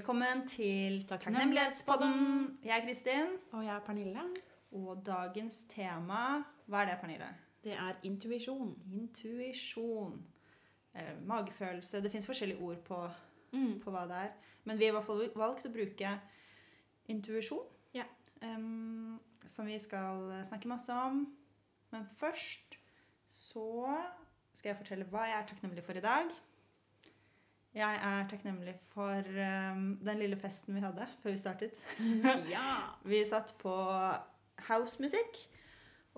Velkommen til Takknemlighetspodden. Jeg er Kristin, Og jeg er Pernille. og dagens tema Hva er det, Pernille? Det er intuisjon. Intuisjon. Eller magefølelse. Det fins forskjellige ord på, Mm. på hva det er. Men vi har i hvert fall valgt å bruke intuisjon. Ja. Um, som vi skal snakke masse om. Men først så skal jeg fortelle hva jeg er takknemlig for i dag. Jeg er takknemlig for um, den lille festen vi hadde før vi startet. ja. Vi satt på housemusikk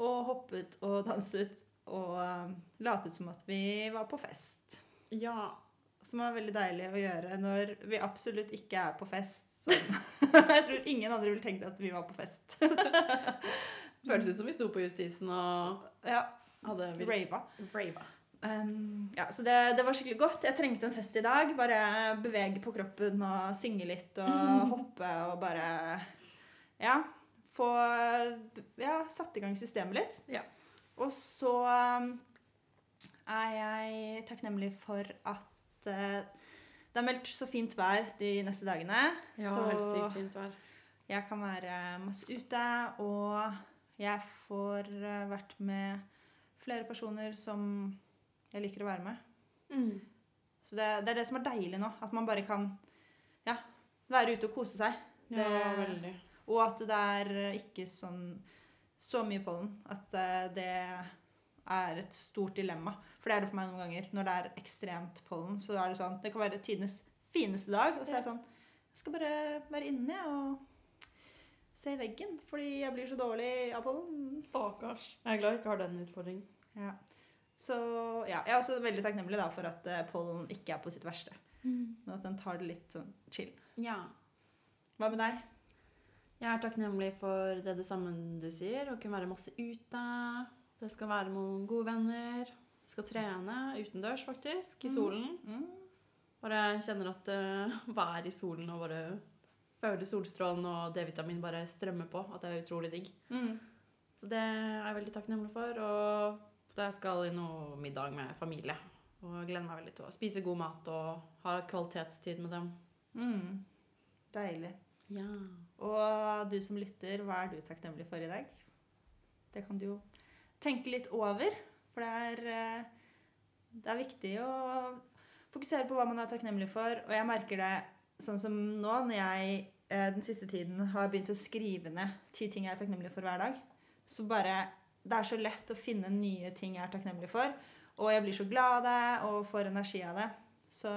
og hoppet og danset og um, latet som at vi var på fest. Ja. Som var veldig deilig å gjøre når vi absolutt ikke er på fest. Jeg tror ingen andre ville tenkt at vi var på fest. Føltes ut som vi sto på Justisen og Ja, hadde rava. rava. Um, ja, så det, det var skikkelig godt. Jeg trengte en fest i dag. Bare bevege på kroppen og synge litt og hoppe og bare Ja. Få ja, satt i gang systemet litt. Ja. Og så er jeg takknemlig for at eh, det er meldt så fint vær de neste dagene. Ja, så helt sykt fint vær. jeg kan være masse ute, og jeg får eh, vært med flere personer som jeg liker å være med. Mm. Så det, det er det som er deilig nå. At man bare kan ja, være ute og kose seg. Ja, veldig. Og at det er ikke sånn så mye pollen at eh, det er et stort dilemma. For det er det for meg noen ganger. Når det er ekstremt pollen, så er det sånn Det kan være tidenes fineste dag, og så er jeg sånn Jeg skal bare være inne jeg, og se veggen, fordi jeg blir så dårlig av pollen. Stakkars. Jeg er glad jeg ikke har den utfordringen. Ja. Så ja, jeg er også veldig takknemlig da, for at eh, pollen ikke er på sitt verste. Men at den tar det litt sånn chill. Ja. Hva med deg? Jeg er takknemlig for det det samme du sier, å kunne være masse ute. Det skal være noen gode venner. Jeg skal trene utendørs, faktisk, i Mm. solen. Mm. Bare kjenner at uh, vær i solen og bare føler solstrålen og D-vitamin bare strømmer på. At det er utrolig digg. Mm. Så det er jeg veldig takknemlig for. Og jeg skal i noe middag med familie. Og gleder meg veldig til å spise god mat og ha kvalitetstid med dem. Mm. Deilig. Ja. Og du som lytter, hva er du takknemlig for i dag? Det kan du jo tenke litt over. For det er, eh, det er viktig å fokusere på hva man er takknemlig for. Og jeg merker det sånn som nå, når jeg eh, den siste tiden har begynt å skrive ned ti ting jeg er takknemlig for hver dag. Så bare Det er så lett å finne nye ting jeg er takknemlig for. Og jeg blir så glad av det og får energi av det. Så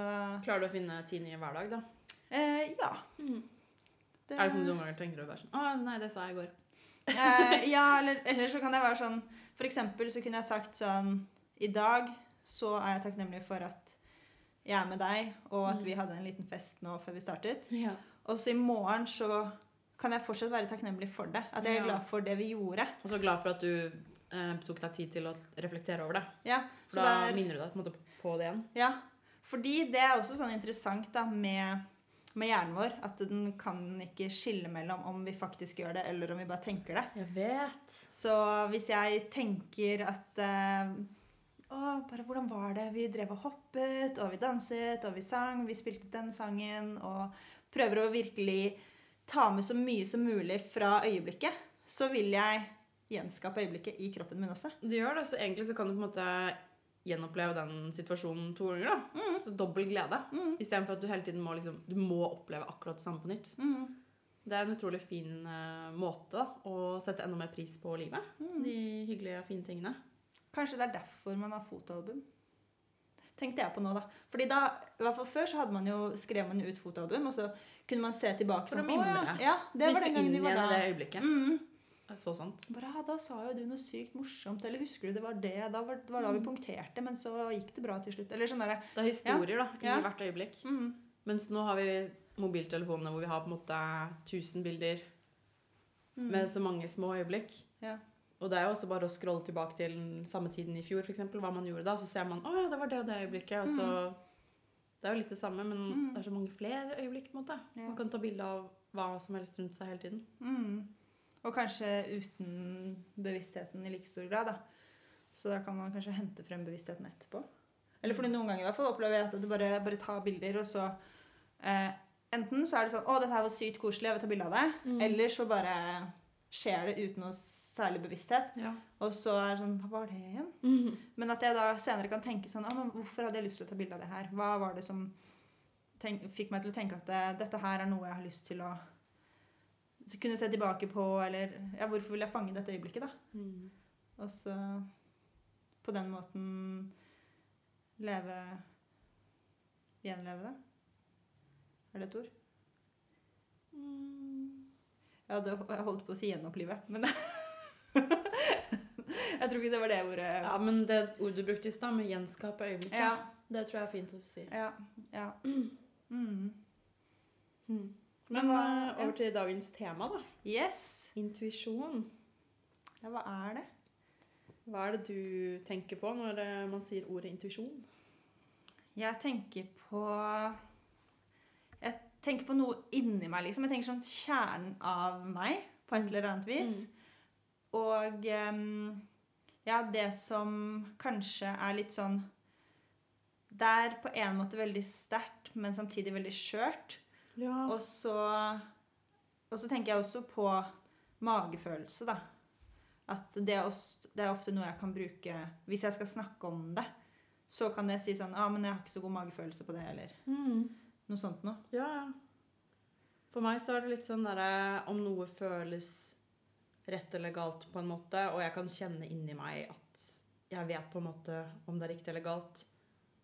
Klarer du å finne ti nye hver dag, da? eh, ja. Er det sånn du noen ganger tenker å være sånn Å, nei, det sa jeg i går. Eh, ja, eller, eller så kan jeg være sånn For eksempel så kunne jeg sagt sånn I dag så er jeg takknemlig for at jeg er med deg, og at Mm. vi hadde en liten fest nå før vi startet. Ja. Og så i morgen så kan jeg fortsatt være takknemlig for det. At jeg er glad for det vi gjorde. Og så glad for at du eh, tok deg tid til å reflektere over det. Ja, For da det er, minner du deg på, måte på det igjen. ja, fordi det er også sånn interessant da med, med hjernen vår. At den kan ikke skille mellom om vi faktisk gjør det, eller om vi bare tenker det. Jeg vet. Så hvis jeg tenker at eh, Å, bare hvordan var det? Vi drev og hoppet, og vi danset, og vi sang, vi spilte den sangen, og prøver å virkelig ta med så mye som mulig fra øyeblikket, så vil jeg gjenskape øyeblikket i kroppen min også. Du gjør det, så egentlig så kan du på en måte gjenoppleve den situasjonen to ganger. da. Mm. Så dobbel glede. Mm. Istedenfor at du hele tiden må, liksom, du må oppleve akkurat det samme på nytt. Mm. Det er en utrolig fin uh, måte da, å sette enda mer pris på livet. Mm. De hyggelige og fine tingene. Kanskje det er derfor man har fotoalbum. Tenkte jeg på nå, da. Fordi da, i hvert fall Før så hadde man jo, skrev man jo ut fotoalbum, og så kunne man se tilbake For sånn. «Å, Ja, ja, det så var den gangen de var da. det øyeblikket. Mm. Så sant. Bare, ja, da sa jo du noe sykt morsomt, eller husker du det var det? Da var, det var da vi Mm. punkterte, men så gikk det bra til slutt. Eller sånn derre Det er historier da, i Ja. hvert øyeblikk. mm. Mens nå har vi mobiltelefonene hvor vi har på en måte 1000 bilder mm. med så mange små øyeblikk. Ja. Og det er jo også bare å scrolle tilbake til samme tiden i fjor, eksempel, hva man gjorde da. Så ser man å ja, det var det og det øyeblikket. Og så Det er jo litt det samme, men Mm. det er så mange flere øyeblikk. på en måte. Ja. Man kan ta bilde av hva som helst rundt seg hele tiden. Mm. Og kanskje uten bevisstheten i like stor grad, da. Så da kan man kanskje hente frem bevisstheten etterpå. Eller fordi noen ganger i hvert fall opplever jeg at det bare, bare tar bilder, og så eh, enten så er det sånn 'Å, dette her var sykt koselig, jeg vil ta bilde av det'. Mm. Eller så bare skjer det uten noe særlig bevissthet. Ja. Og så er det sånn Hva var det igjen? Mhm. Men at jeg da senere kan tenke sånn ah, men Hvorfor hadde jeg lyst til å ta bilde av det her? Hva var det som fikk meg til å tenke at det, dette her er noe jeg har lyst til å kunne se tilbake på, eller ja, hvorfor vil jeg fange dette øyeblikket, da? Mm. Og så på den måten leve Gjenleve det. Er det et ord? Mm. Jeg hadde holdt på å si gjenopplive, men Jeg tror ikke det var det ordet. Ja, men det ordet du brukte i stad, med gjenskape øyeblikket, Ja. det tror jeg er fint å si. Ja. ja. Mm. Mm. Men eh, over til dagens tema, da. Yes. Intuisjon. Ja, hva er det? Hva er det du tenker på når eh, man sier ordet intuisjon? Jeg tenker på Jeg tenker på noe inni meg, liksom. Jeg tenker sånn kjernen av meg, på et eller annet vis. Og ja, det som kanskje er litt sånn Det er på en måte veldig sterkt, men samtidig veldig skjørt. Ja. Og så, og så tenker jeg også på magefølelse, da. At det er, også, det er ofte noe jeg kan bruke Hvis jeg skal snakke om det, så kan jeg si sånn ah, men jeg har ikke så god magefølelse på det, eller Mm. noe sånt noe. Ja, ja. For meg så er det litt sånn derre om noe føles rett eller galt på en måte, og jeg kan kjenne inni meg at jeg vet på en måte om det er riktig eller galt,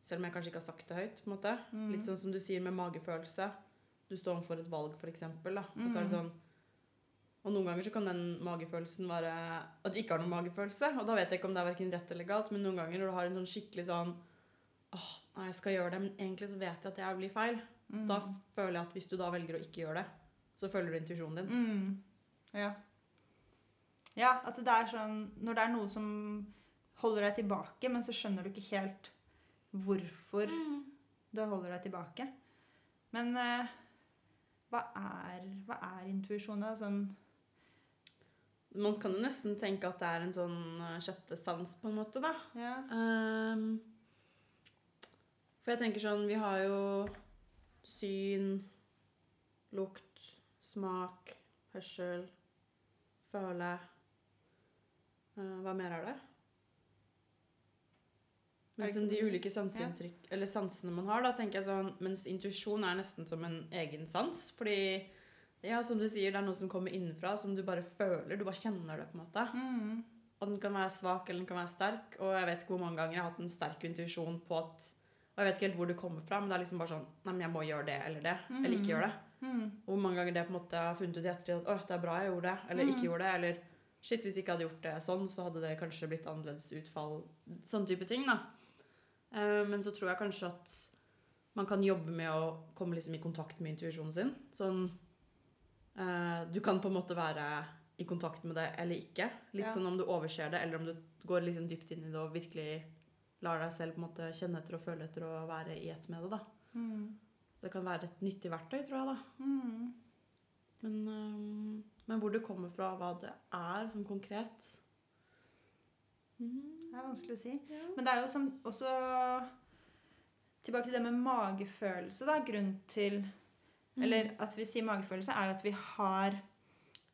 selv om jeg kanskje ikke har sagt det høyt. på en måte. Mm. Litt sånn som du sier med magefølelse. Du står overfor et valg, eksempel, og så er det Mm. sånn og noen ganger så kan den magefølelsen være at du ikke har noen magefølelse. Og da vet jeg ikke om det er verken rett eller galt, men noen ganger når du har en sånn skikkelig sånn åh, nei, jeg skal gjøre det, men egentlig så vet jeg at jeg blir feil. Mm. Da føler jeg at hvis du da velger å ikke gjøre det, så følger du intuisjonen din. Mm. Ja. Ja, at det er sånn Når det er noe som holder deg tilbake, men så skjønner du ikke helt hvorfor det holder deg tilbake. Men eh, hva er, hva er intuisjon, da? Sånn Man kan jo nesten tenke at det er en sånn eh, sjette sans, på en måte, da. Ja. Um, for jeg tenker sånn Vi har jo syn, lukt, smak, hørsel, føle Hva mer er det? Men liksom de ulike sanseinntrykk, eller sansene man har, da tenker jeg sånn Mens intuisjon er nesten som en egen sans. Fordi ja, som du sier, det er noe som kommer innenfra, som du bare føler. Du bare kjenner det, på en måte. Mm. Og den kan være svak eller den kan være sterk. Og jeg vet ikke hvor mange ganger jeg har hatt en sterk intuisjon på at Og jeg vet ikke helt hvor det kommer fra, men det er liksom bare sånn Nei, men jeg må gjøre det eller det. Eller ikke gjøre det. Mm. Hvor mange ganger det på en måte har funnet ut i ettertid at å, det er bra jeg gjorde det, eller ikke Mm. gjorde det. Eller shit, hvis jeg ikke hadde gjort det sånn, så hadde det kanskje blitt annerledes utfall. Sånn type ting, da. Eh, men så tror jeg kanskje at man kan jobbe med å komme liksom i kontakt med intuisjonen sin. Sånn eh, Du kan på en måte være i kontakt med det eller ikke. Litt Ja. sånn om du overser det, eller om du går liksom dypt inn i det og virkelig lar deg selv på en måte kjenne etter og føle etter og være i ett med det. da. Mm. Så det kan være et nyttig verktøy, tror jeg. da. Mm. Men, øhm, men hvor det kommer fra, hva det er sånn konkret Det er vanskelig å si. Ja. Men det er jo som, også Tilbake til det med magefølelse, da. Grunn til Mm. Eller at vi sier magefølelse, er jo at vi har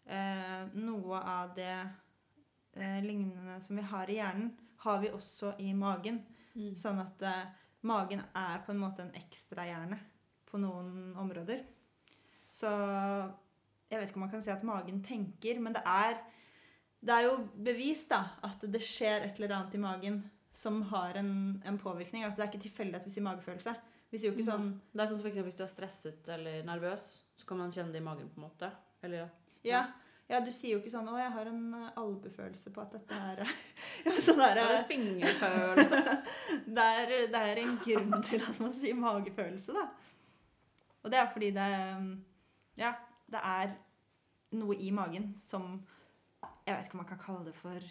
eh, noe av det eh, lignende som vi har i hjernen, har vi også i magen. Mm. Sånn at eh, magen er på en måte en ekstrahjerne på noen områder. Så jeg vet ikke om man kan si at magen tenker, men det er, det er jo bevist da, at det skjer et eller annet i magen som har en, en påvirkning. At det er ikke tilfeldig at vi sier magefølelse. Vi sier jo ikke sånn Det er sånn som for eksempel hvis du er stresset eller nervøs, så kan man kjenne det i magen på en måte. Eller Ja, ja du sier jo ikke sånn 'Å, jeg har en albuefølelse på at dette er ja, sånn der, det er fingerfølelse. det, er, det er en grunn til at man sier magefølelse, da. Og det er fordi det Ja, det er noe i magen som Jeg vet ikke om man kan kalle det for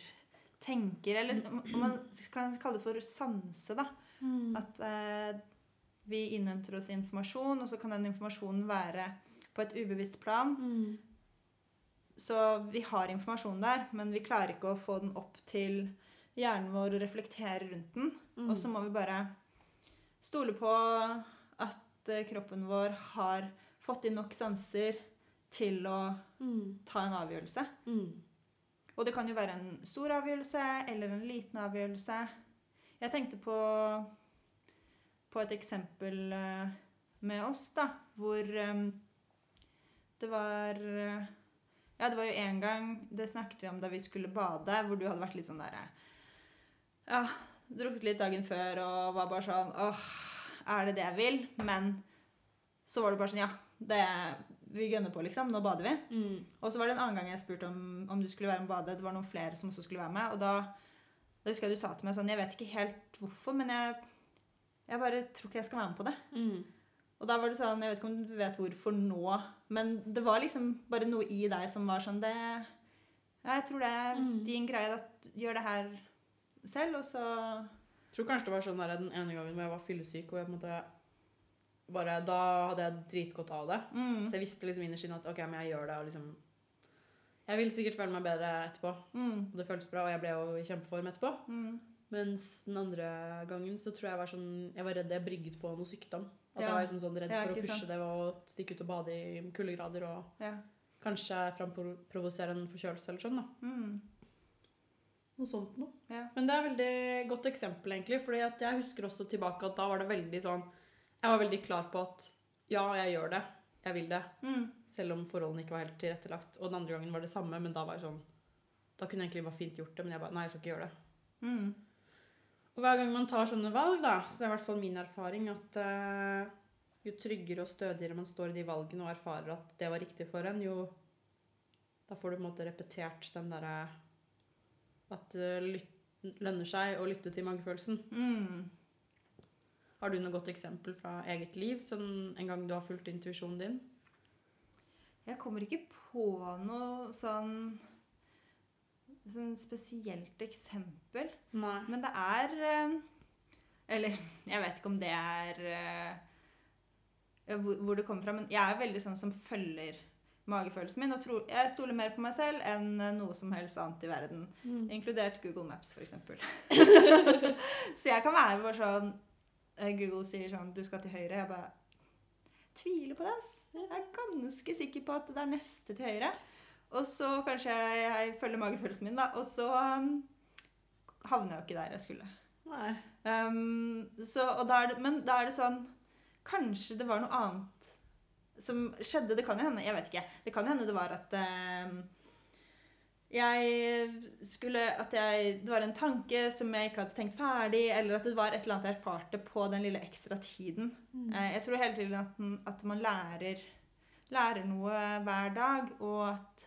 tenker, eller om man kan kalle det for sanse, da. Mm. At eh, vi innhenter oss informasjon, og så kan den informasjonen være på et ubevisst plan. Mm. Så vi har informasjon der, men vi klarer ikke å få den opp til hjernen vår og reflektere rundt den. Mm. Og så må vi bare stole på at eh, kroppen vår har fått inn nok sanser til å Mm. ta en avgjørelse. Mm. Og det kan jo være en stor avgjørelse eller en liten avgjørelse. Jeg tenkte på, på et eksempel eh, med oss, da, hvor um, det var eh, Ja, det var jo en gang Det snakket vi om da vi skulle bade, hvor du hadde vært litt sånn derre Ja, drukket litt dagen før og var bare sånn Åh, er det det jeg vil? Men så var det bare sånn Ja, det vi gønner på, liksom. Nå bader vi. Mm. Og så var det en annen gang jeg spurte om, om du skulle være med og bade. Det var noen flere som også skulle være med. Og da, da husker jeg du sa til meg sånn Jeg vet ikke helt hvorfor, men jeg, jeg bare tror ikke jeg skal være med på det. Mm. Og da var det sånn Jeg vet ikke om du vet hvorfor nå, men det var liksom bare noe i deg som var sånn Det Ja, jeg tror det er Mm. din greie. At gjør det her selv, og så Jeg tror kanskje det var sånn der den ene gangen hvor jeg var fyllesyk, og jeg på en måte bare, Da hadde jeg dritgodt av det. mm, Så jeg visste liksom innerst inne at ok, men jeg gjør det, og liksom Jeg vil sikkert føle meg bedre etterpå. mm, Og det føltes bra, og jeg ble jo i kjempeform etterpå. mm, Mens den andre gangen så tror jeg var sånn Jeg var redd jeg brygget på noe sykdom. At Ja. jeg var liksom sånn redd for å pushe sant. det og stikke ut og bade i kuldegrader og Ja. kanskje framprovosere en forkjølelse eller sånn, da. Mm, Noe sånt noe. ja. Men det er et veldig godt eksempel, egentlig. fordi jeg husker også tilbake at da var det veldig sånn Jeg var veldig klar på at ja, jeg gjør det. Jeg vil det. Mm, Selv om forholdene ikke var helt tilrettelagt. Og den andre gangen var det samme, men da var jeg sånn Da kunne jeg egentlig bare fint gjort det, men jeg bare Nei, jeg skal ikke gjøre det. mm, Og hver gang man tar sånne valg, da, så er i hvert fall min erfaring at uh, jo tryggere og stødigere man står i de valgene og erfarer at det var riktig for en, jo Da får du på en måte repetert den derre At det lønner seg å lytte til magefølelsen. mm. Har du noe godt eksempel fra eget liv, sånn en gang du har fulgt intuisjonen din? Jeg kommer ikke på noe sånn sånn spesielt eksempel. Nei. Men det er eh, Eller jeg vet ikke om det er eh, hvor, det kommer fra, men jeg er veldig sånn som følger magefølelsen min. Og tror, jeg stoler mer på meg selv enn noe som helst annet i verden. Mm. Inkludert Google Maps, f.eks. så jeg kan være bare sånn Google sier sånn 'Du skal til høyre.' Jeg bare tviler på det. ass. Jeg er ganske sikker på at det er neste til høyre. Og så kanskje jeg, jeg følger magefølelsen min, da. Og så um, havner jeg jo ikke der jeg skulle. Nei. Um, så, da det, men da er det sånn Kanskje det var noe annet som skjedde. Det kan jo hende Jeg vet ikke. Det kan hende det var at um, jeg skulle At jeg Det var en tanke som jeg ikke hadde tenkt ferdig, eller at det var et eller annet jeg erfarte på den lille ekstra tiden. Mm. Eh, Jeg tror hele tiden at, at man lærer, lærer noe hver dag, og at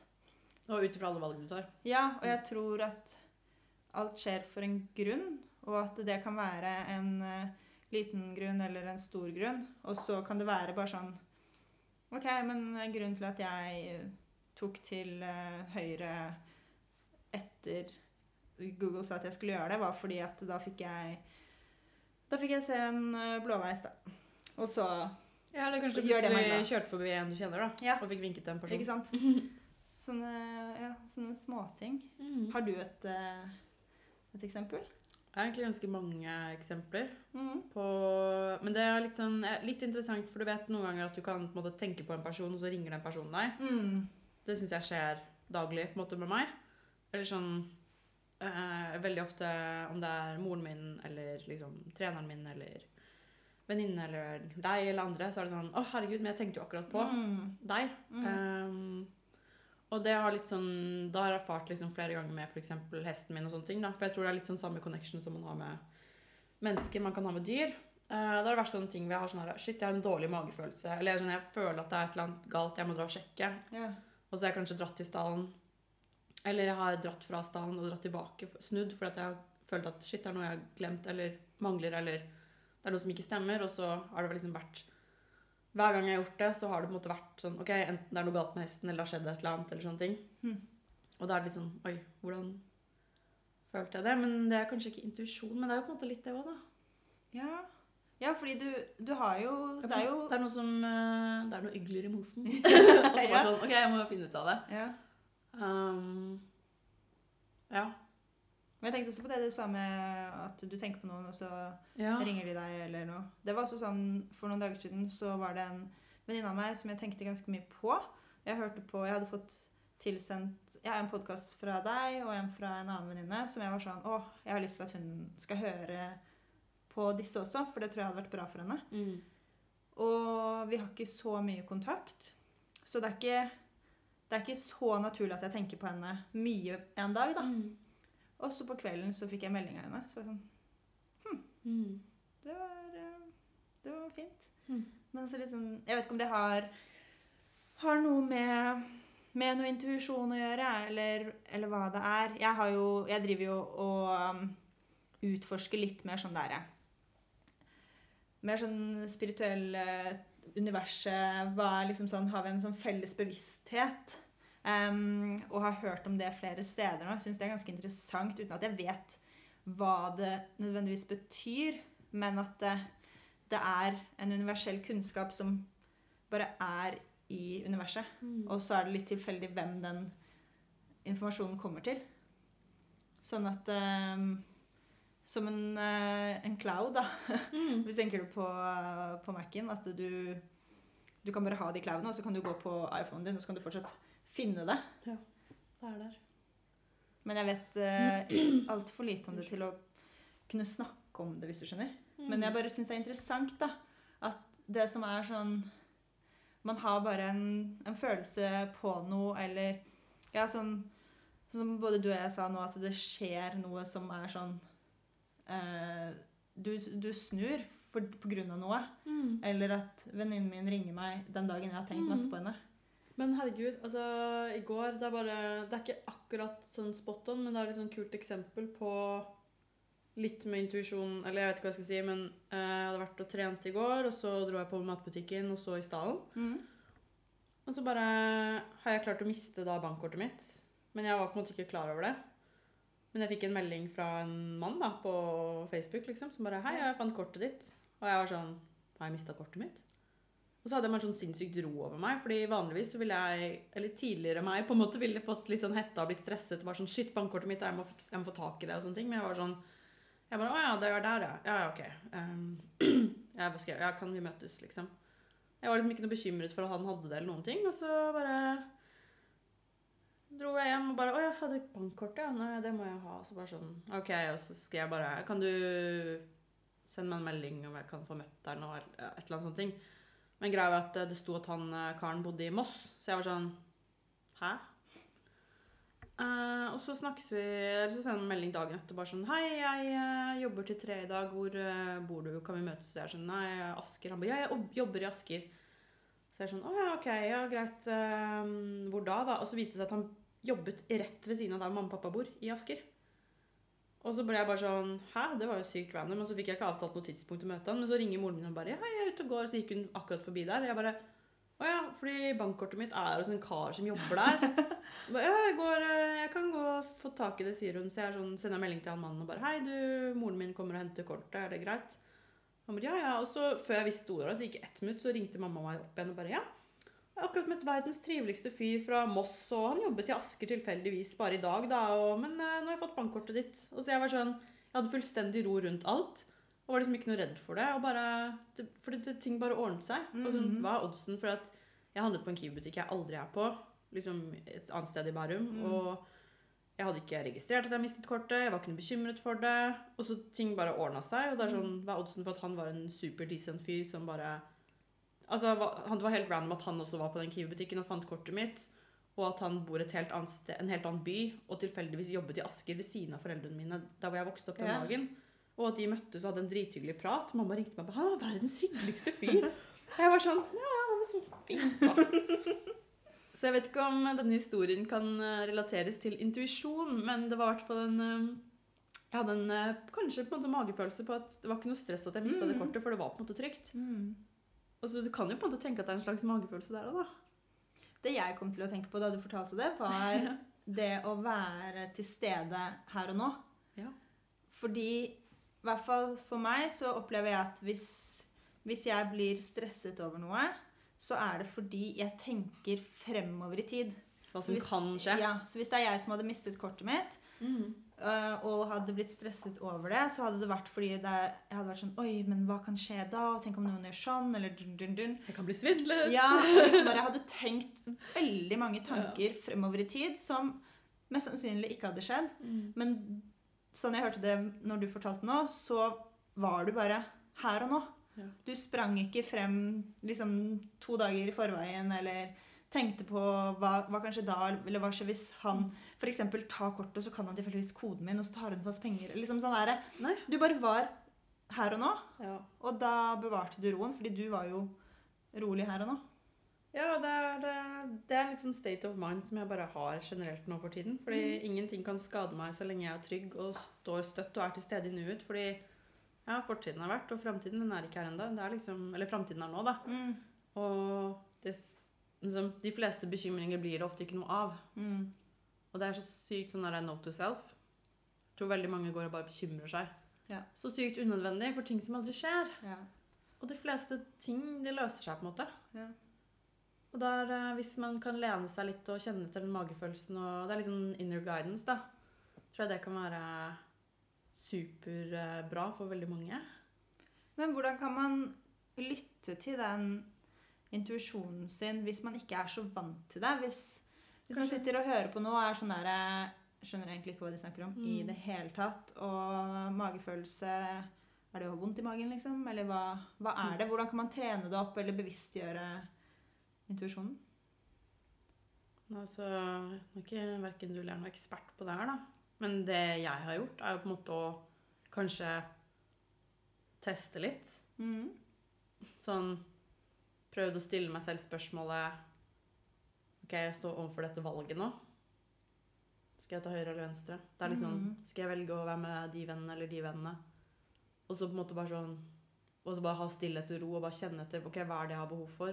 Og ut ifra alle valgene du tar. Ja, og jeg tror at alt skjer for en grunn, og at det kan være en eh, liten grunn eller en stor grunn. Og så kan det være bare sånn OK, men grunnen til at jeg tok til eh, høyre etter Google sa at jeg skulle gjøre det, var fordi at da fikk jeg Da fikk jeg se en eh, blåveis, da. Og så Ja, eller kanskje du plutselig kjørte forbi en du kjenner, da. Ja. Og fikk vinket til en person. Ikke sant? Sånne, ja, sånne småting. Mm. Har du et, eh, et eksempel? Det er egentlig ganske mange eksempler. Mm. på Men det er litt, sånn, eh, litt interessant, for du vet noen ganger at du kan på en måte, tenke på en person, og så ringer den personen deg. Mm. Det syns jeg skjer daglig på en måte med meg. Eller sånn eh, Veldig ofte om det er moren min eller liksom treneren min eller venninne eller deg eller andre, så er det sånn Å, herregud, men jeg tenkte jo akkurat på Mm. deg. Mm. Um, og det har litt sånn Da har jeg erfart liksom flere ganger med f.eks. hesten min og sånne ting. da, For jeg tror det er litt sånn samme connection som man har med mennesker man kan ha med dyr. Uh, da har det vært sånne ting hvor jeg har sånn her Shit, jeg har en dårlig magefølelse. Eller sånn, jeg føler at det er et eller annet galt, jeg må dra og sjekke. Yeah. Og så har jeg kanskje dratt til stallen. Eller jeg har dratt fra staden og dratt tilbake, snudd, fordi at jeg har følt at shit, det er noe jeg har glemt eller mangler, eller det er noe som ikke stemmer. Og så har det liksom vært Hver gang jeg har gjort det, så har det på en måte vært sånn OK, enten det er noe galt med hesten, eller det har skjedd et eller annet, eller sånne ting. Mm. Og da er det litt sånn Oi, hvordan følte jeg det? Men det er kanskje ikke intuisjon, men det er jo på en måte litt det òg, da. ja. Ja, fordi du, du har jo Det er jo Det er noe som eh, Det er noe ygler i mosen. og så bare sånn OK, jeg må finne ut av det. ja. Um, ja. Men jeg tenkte også på det du sa med at du tenker på noen, og så ja. ringer de deg eller noe. Det var også sånn For noen dager siden så var det en venninne av meg som jeg tenkte ganske mye på. Jeg hørte på, jeg hadde fått tilsendt ja, en podkast fra deg og en fra en annen venninne som jeg var sånn Å, jeg har lyst til at hun skal høre på disse også, for det tror jeg hadde vært bra for henne. Mm. Og vi har ikke så mye kontakt. Så det er ikke, det er ikke så naturlig at jeg tenker på henne mye en dag, da. Mm. Og så på kvelden så fikk jeg melding av henne. Så var jeg sånn Mm. Det var, eh, det var fint. Mm. Men så litt sånn Jeg vet ikke om det har, har noe med, med noe intuisjon å gjøre, eller, eller hva det er. Jeg, har jo, jeg driver jo og um, utforsker litt mer sånn derre Mer sånn spirituell eh, universet. Hva er liksom sånn Har vi en sånn felles bevissthet? Um, og har hørt om det flere steder nå. Jeg syns det er ganske interessant, uten at jeg vet hva det nødvendigvis betyr, men at det, det er en universell kunnskap som bare er i universet. Mm. Og så er det litt tilfeldig hvem den informasjonen kommer til. Sånn at ehm, Som en, eh, en cloud, da. Mm. Hvis du tenker på, på Mac-en, at du, du kan bare ha de cloudene, og så kan du gå på iPhonen din, og så kan du fortsatt finne det. Ja, Det er der. Men jeg vet uh, altfor lite om det til å kunne snakke om det, hvis du skjønner. Mm. Men jeg bare syns det er interessant, da. At det som er sånn Man har bare en, en følelse på noe, eller Ja, sånn Som både du og jeg sa nå, at det skjer noe som er sånn eh, du, du snur for, på grunn av noe. Mm. Eller at venninnen min ringer meg den dagen jeg har tenkt masse Mm. på henne. Men herregud, altså i går Det er bare Det er ikke akkurat sånn spot on, men det er et sånn kult eksempel på litt med intuisjon Eller jeg vet ikke hva jeg skal si, men eh, jeg hadde vært og trent i går, og så dro jeg på matbutikken, og så i stallen. Mm. Og så bare har jeg klart å miste da bankkortet mitt. Men jeg var på en måte ikke klar over det. Men jeg fikk en melding fra en mann da, på Facebook liksom, som bare 'Hei, jeg fant kortet ditt.' Og jeg var sånn 'Har jeg mista kortet mitt?' Og så hadde jeg bare sånn sinnssykt ro over meg, fordi vanligvis så ville jeg, eller tidligere meg, på en måte ville fått litt sånn hetta og blitt stresset og bare sånn 'Shit, bankkortet mitt, jeg må, fikse, jeg må få tak i det', og sånne ting. Men jeg var sånn Jeg bare 'Å ja, det er der, ja. Ja, ja, ok'. Um, jeg bare skrev 'Ja, kan vi møtes', liksom. Jeg var liksom ikke noe bekymret for at han hadde det, eller noen ting. Og så bare dro jeg hjem og bare 'Å ja, fader, bankkortet, ja. Nei, det må jeg ha.' Så bare sånn OK. Og så skrev jeg bare 'Kan du sende meg en melding om jeg kan få møtt deg nå?' Eller et eller annet sånt ting. Men greia var at eh, det sto at han eh, karen bodde i Moss, så jeg var sånn Hæ? Uh, og så snakkes vi Eller så sender han melding dagen etter bare sånn 'Hei, jeg uh, jobber til tre i dag. Hvor uh, bor du? Kan vi møtes?' Så jeg er sånn 'Nei, Asker.' Han bare 'Ja, jeg jobber i Asker'. Så jeg er sånn 'Å ja, ok, ja, greit. hvor da, da?' Og så viste det seg at han jobbet rett ved siden av der mamma og pappa bor, i Asker. Og så ble jeg bare sånn Hæ? Det var jo sykt random. Og så fikk jeg ikke avtalt noe tidspunkt å møte han. Men så ringer moren min og bare Ja, jeg er ute og går. Og så gikk hun akkurat forbi der. Og jeg bare Å ja, fordi bankkortet mitt er hos en kar som jobber der. Jeg bare, ja, jeg, går, eh, jeg kan gå og få tak i det, sier hun. Så jeg sånn, sender melding til han mannen og bare Hei, du, moren min kommer og henter kortet. Er det greit? Han bare ja, ja. Og så før jeg visste ordet, så gikk det ett minutt, så ringte mamma meg opp igjen og bare ja. Jeg har akkurat møtt verdens triveligste fyr fra Moss, og han jobbet i Asker tilfeldigvis bare i dag, da. Og, men eh, nå har jeg fått bankkortet ditt. Og så jeg var sånn Jeg hadde fullstendig ro rundt alt. Og var liksom ikke noe redd for det. Og bare, det fordi det, ting bare ordnet seg. Og sånn, Mhm. hva er oddsen for at jeg handlet på en Kiwi-butikk jeg aldri er på, liksom et annet sted i Bærum, Mm. og jeg hadde ikke registrert at jeg mistet kortet, jeg var ikke noe bekymret for det, og så ting bare ordna seg. Og det er sånn, hva er oddsen for at han var en super decent fyr som bare Altså, det var helt random at han også var på den Kiwi-butikken og fant kortet mitt. Og at han bor et helt annet sted, en helt annen by og tilfeldigvis jobbet i Asker ved siden av foreldrene mine der hvor jeg vokste opp den Ja. dagen. Og at de møttes og hadde en drithyggelig prat. Mamma ringte meg og han var verdens hyggeligste fyr. Og jeg var sånn Ja, han var så fint, da. Så jeg vet ikke om denne historien kan eh, relateres til intuisjon, men det var i hvert fall en eh, Jeg hadde en eh, kanskje på en måte magefølelse på at det var ikke noe stress at jeg mista det Mm. kortet, for det var på en måte trygt. Mm. Og så Du kan jo på en måte tenke at det er en slags magefølelse der òg, da. Det jeg kom til å tenke på da du fortalte det, var det å være til stede her og nå. Ja. Fordi, i hvert fall for meg, så opplever jeg at hvis, hvis jeg blir stresset over noe, så er det fordi jeg tenker fremover i tid. Hva som Hvis- kan skje. Ja, så hvis det er jeg som hadde mistet kortet mitt, Mm. Øh, og hadde blitt stresset over det, så hadde det vært fordi det, jeg hadde vært sånn Oi, men hva kan skje da? Tenk om noen gjør sånn? Eller dun, dun, dun. Jeg kan bli svindlet. Ja, liksom bare, hadde tenkt veldig mange tanker fremover i tid som mest sannsynlig ikke hadde skjedd. Mm. Men sånn jeg hørte det når du fortalte nå, så var du bare her og nå. Ja. Du sprang ikke frem liksom to dager i forveien eller tenkte på hva, hva kanskje da, eller hva skjer hvis han f.eks. tar kortet, så kan han tilfeldigvis koden min, og så tar hun på oss penger. Liksom sånn der. Nei. Du bare var her og nå, Ja. og da bevarte du roen, fordi du var jo rolig her og nå. Ja, det er, det- det er en litt sånn state of mind som jeg bare har generelt nå for tiden. Fordi ingenting kan skade meg så lenge jeg er trygg og står støtt og er til stede i nuet. Fordi ja, fortiden har vært, og framtiden er ikke her ennå. Det liksom, eller framtiden er nå, da. Mm. Og det, liksom, de fleste bekymringer blir det ofte ikke noe av. Mm. Og det er så sykt sånn der note to self. Jeg tror veldig mange går og bare bekymrer seg. Ja. Så sykt unødvendig for ting som aldri skjer. Ja. Og de fleste ting, de løser seg på en måte. Ja. Og der, eh, hvis man kan lene seg litt og kjenne til den magefølelsen, og det er sånn inner guidance, da, tror jeg det kan være superbra for veldig mange. Men hvordan kan man lytte til den intuisjonen sin hvis man ikke er så vant til det? Hvis, hvis man sitter og hører på noe og er sånn der jeg Skjønner egentlig ikke hva de snakker om i Mm. det hele tatt. Og magefølelse Er det å ha vondt i magen, liksom? Eller hva, hva er det? Hvordan kan man trene det opp eller bevisstgjøre intuisjonen? Altså, nå er ikke verken du eller jeg noen ekspert på det her, da. Men det jeg har gjort, er jo på en måte å kanskje teste litt. Mm. Sånn Prøvd å stille meg selv spørsmålet OK, jeg står overfor dette valget nå. Skal jeg ta høyre eller venstre? Det er litt sånn Mhm. Skal jeg velge å være med de vennene eller de vennene? Og så på en måte bare sånn Og så bare ha stillhet og ro og bare kjenne etter OK, hva er det jeg har behov for?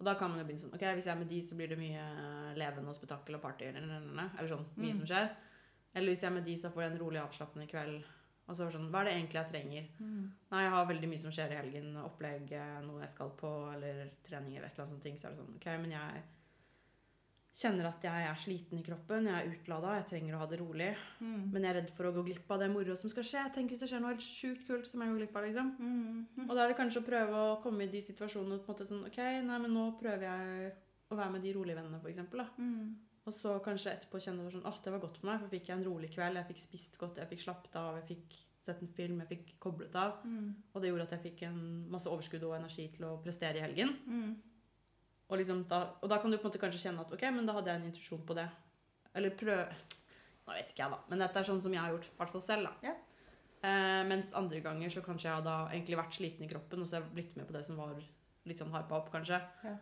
Og da kan man jo begynne sånn OK, hvis jeg er med de, så blir det mye levende og spetakkel og party eller, eller, eller, eller sånn. Mye Mm. som skjer. Eller hvis jeg er med de, så får jeg en rolig avslappende kveld. Og så er det sånn Hva er det egentlig jeg trenger? Mm. Nei, jeg har veldig mye som skjer i helgen. Opplegg, eh, noe jeg skal på, eller trening eller et eller annet sånt ting. Så er det sånn, ok, men jeg kjenner at jeg er sliten i kroppen, jeg er utlada, jeg trenger å ha det rolig. Mm. Men jeg er redd for å gå glipp av det moro som skal skje. Tenk hvis det skjer noe helt sjukt kult som jeg går glipp av, liksom. Mm. Og da er det kanskje å prøve å komme i de situasjonene på en måte sånn, ok, nei, men nå prøver jeg å være med de rolige vennene, for da. Mm. Og så kanskje etterpå kjenne sånn, åh, det var godt for meg, for fikk jeg en rolig kveld, jeg fikk spist godt, jeg fikk slappet av, jeg fikk sett en film, jeg fikk koblet av. Mm. Og det gjorde at jeg fikk en masse overskudd og energi til å prestere i helgen. Mm. Og, liksom da, og da kan du på en måte kanskje kjenne at ok, men da hadde jeg en intuisjon på det. Eller prøve Nå vet ikke jeg, da. Men dette er sånn som jeg har gjort i hvert fall selv. da. Yeah. Eh, mens andre ganger så kanskje jeg har da egentlig vært sliten i kroppen, og så har jeg blitt med på det som var litt sånn hypa opp, kanskje. Ja.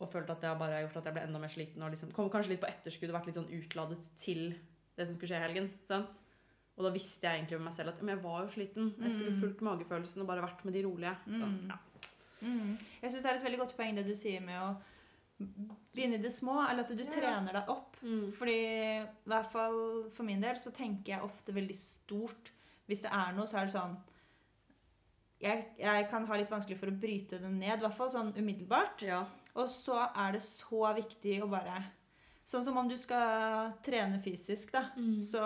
Og følt at det har bare gjort at jeg ble enda mer sliten og liksom kom kanskje litt på etterskudd og vært litt sånn utladet til det som skulle skje i helgen. sant? Og da visste jeg egentlig med meg selv at men jeg var jo sliten. Jeg skulle Mm. fulgt magefølelsen og bare vært med de rolige. Så, Mm. ja. Mm. Jeg syns det er et veldig godt poeng det du sier med å begynne i det små, eller at du Ja. trener deg opp. Mm. Fordi i hvert fall for min del så tenker jeg ofte veldig stort. Hvis det er noe, så er det sånn jeg, jeg kan ha litt vanskelig for å bryte det ned, i hvert fall sånn umiddelbart. ja. Og så er det så viktig å bare Sånn som om du skal trene fysisk, da. Mm. Så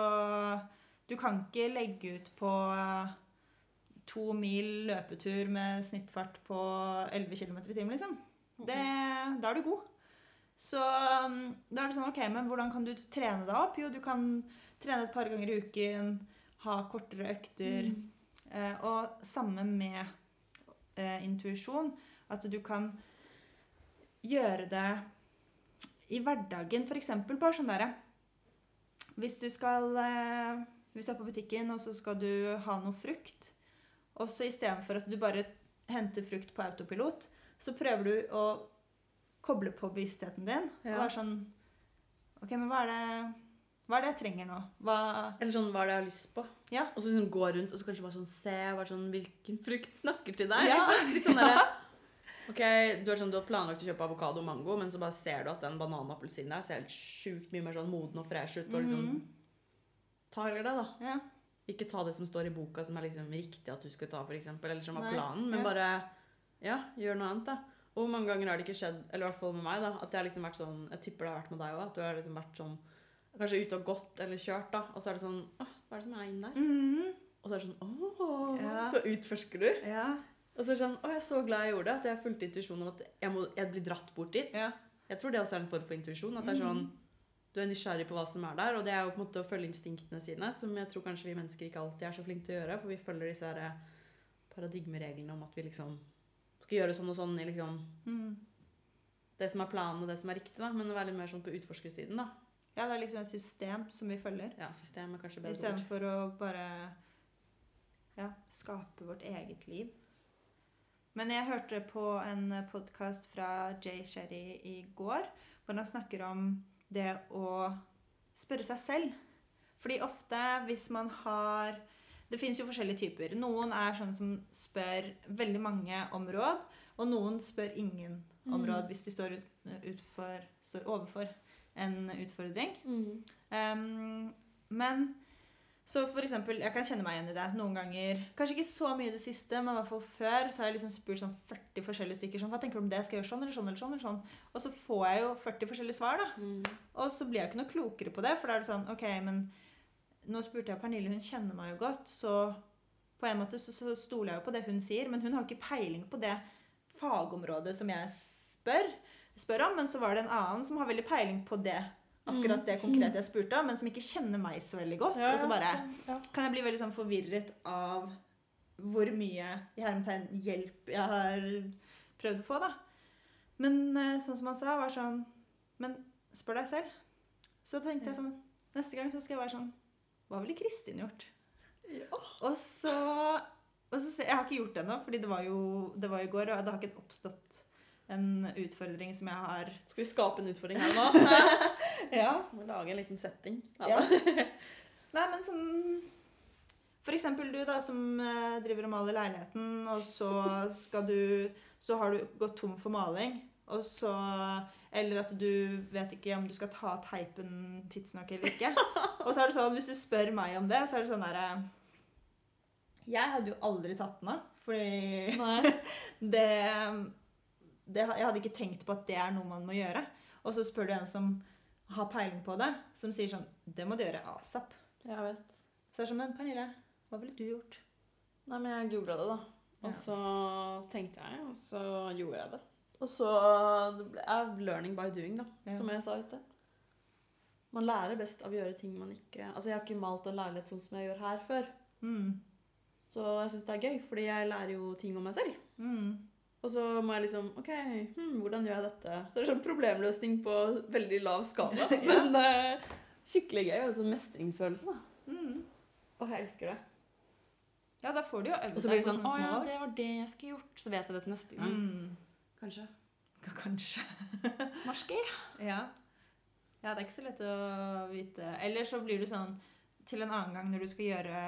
du kan ikke legge ut på eh, to mil løpetur med snittfart på 11 km i timen, liksom. Det, da er du god. Så um, da er det sånn, ok, men hvordan kan du trene deg opp? Jo, du kan trene et par ganger i uken, ha kortere økter. Mm. Eh, og samme med eh, intuisjon. At du kan gjøre det i hverdagen, f.eks. Bare sånn derre Hvis du skal eh, Hvis du er på butikken, og så skal du ha noe frukt, og så istedenfor at du bare henter frukt på autopilot, så prøver du å koble på bevisstheten din og Ja. være sånn OK, men hva er det hva er det jeg trenger nå? Hva Eller sånn, hva er det jeg har lyst på? Ja. Og så liksom gå rundt og så kanskje bare sånn se bare sånn, hvilken frukt snakker til deg. Ja. Liksom. Litt sånn der, ok, du, er sånn, du har planlagt å kjøpe avokado og mango, men så bare ser du at den banan og appelsin der ser helt sjukt mye mer sånn moden og fresh ut. Og liksom, Mhm. ta heller det, da. Ja. Ikke ta det som står i boka som er liksom riktig at du skal ta, eksempel, eller som var planen, men ja. bare ja, gjør noe annet, da. Og hvor mange ganger har det ikke skjedd, eller i hvert fall med meg, da, at jeg har liksom vært sånn Jeg tipper det har vært med deg òg, at du har liksom vært sånn Kanskje ute og gått eller kjørt, da, og så er det sånn Åh, Hva er det som er inni der? Mhm. Og så er det sånn Åh, Ja. så utforsker du. Ja. Og så er sånn Å, jeg er så glad jeg gjorde det. At jeg fulgte intuisjonen om at jeg, må, jeg blir dratt bort dit. ja. Jeg tror det også er en form for intuisjon. At det er sånn Du er nysgjerrig på hva som er der, og det er jo på en måte å følge instinktene sine, som jeg tror kanskje vi mennesker ikke alltid er så flinke til å gjøre, for vi følger disse her eh, paradigmereglene om at vi liksom skal gjøre sånn og sånn i liksom mm. det som er planen og det som er riktig, da. Men å være litt mer sånn på utforskersiden, da. ja, det er liksom et system som vi følger. Ja, systemet er kanskje bedre. Istedenfor å bare ja, skape vårt eget liv. Men jeg hørte på en podkast fra Jay Sherry i går, hvor han snakker om det å spørre seg selv. Fordi ofte hvis man har Det fins jo forskjellige typer. Noen er sånn som spør veldig mange om råd, og noen spør ingen om Mm. råd hvis de står, ut, for, står overfor en utfordring. Mm. Um, men så for eksempel, jeg kan kjenne meg igjen i det. Noen ganger, kanskje ikke så mye i det siste, men i hvert fall før, så har jeg liksom spurt sånn 40 forskjellige stykker sånn, hva tenker du om det? Skal jeg gjøre sånn eller sånn eller sånn? eller sånn? Og så får jeg jo 40 forskjellige svar, da. Mm. Og så blir jeg ikke noe klokere på det, for da er det sånn, ok, men nå spurte jeg Pernille, hun kjenner meg jo godt, så på en måte så, så stoler jeg jo på det hun sier, men hun har ikke peiling på det fagområdet som jeg spør, spør om, men så var det en annen som har veldig peiling på det, akkurat det konkrete jeg spurte om, men som ikke kjenner meg så veldig godt, og så bare ja. kan jeg bli veldig sånn forvirret av hvor mye i hermetegn hjelp jeg har prøvd å få, da. Men eh, sånn som han sa, var sånn Men spør deg selv. Så tenkte jeg sånn Neste gang så skal jeg være sånn Hva ville Kristin gjort? Ja. Og så, og så Jeg har ikke gjort det ennå, fordi det var, jo, det var i går, og det har ikke oppstått en utfordring som jeg har Skal vi skape en utfordring her nå? Ja. Må lage en liten setting. Ja. Nei, men sånn For eksempel du da, som eh, driver og maler leiligheten, og så skal du Så har du gått tom for maling, og så Eller at du vet ikke om du skal ta teipen tidsnok eller ikke. Og så er det sånn, hvis du spør meg om det, så er det sånn derre Jeg hadde jo aldri tatt den av, fordi det, det Jeg hadde ikke tenkt på at det er noe man må gjøre. Og så spør du en som har peiling på det, som sier sånn Det må du gjøre asap. Jeg vet. Så er det sånn Men Pernille, hva ville du gjort? Nei, men jeg googla det, da. Og Ja. så tenkte jeg, og så gjorde jeg det. Og så er learning by doing, da, Ja. som jeg sa i sted. Man lærer best av å gjøre ting man ikke Altså, jeg har ikke malt en leilighet sånn som jeg gjør her før. Mm. Så jeg syns det er gøy, fordi jeg lærer jo ting om meg selv. Mm. Og så må jeg liksom OK, hmm, hvordan gjør jeg dette? Så Det er sånn problemløsning på veldig lav skala. Men uh, skikkelig gøy. Altså mestringsfølelse, da. Mm. Åh, jeg elsker det. Ja, da får du jo øve Og så deg blir det sånn Å ja, det var det jeg skulle gjort. Så vet jeg det til neste gang. Mm. Kanskje. Ja, Kanskje. Marski. Ja. ja, det er ikke så lett å vite. Eller så blir du sånn til en annen gang når du skal gjøre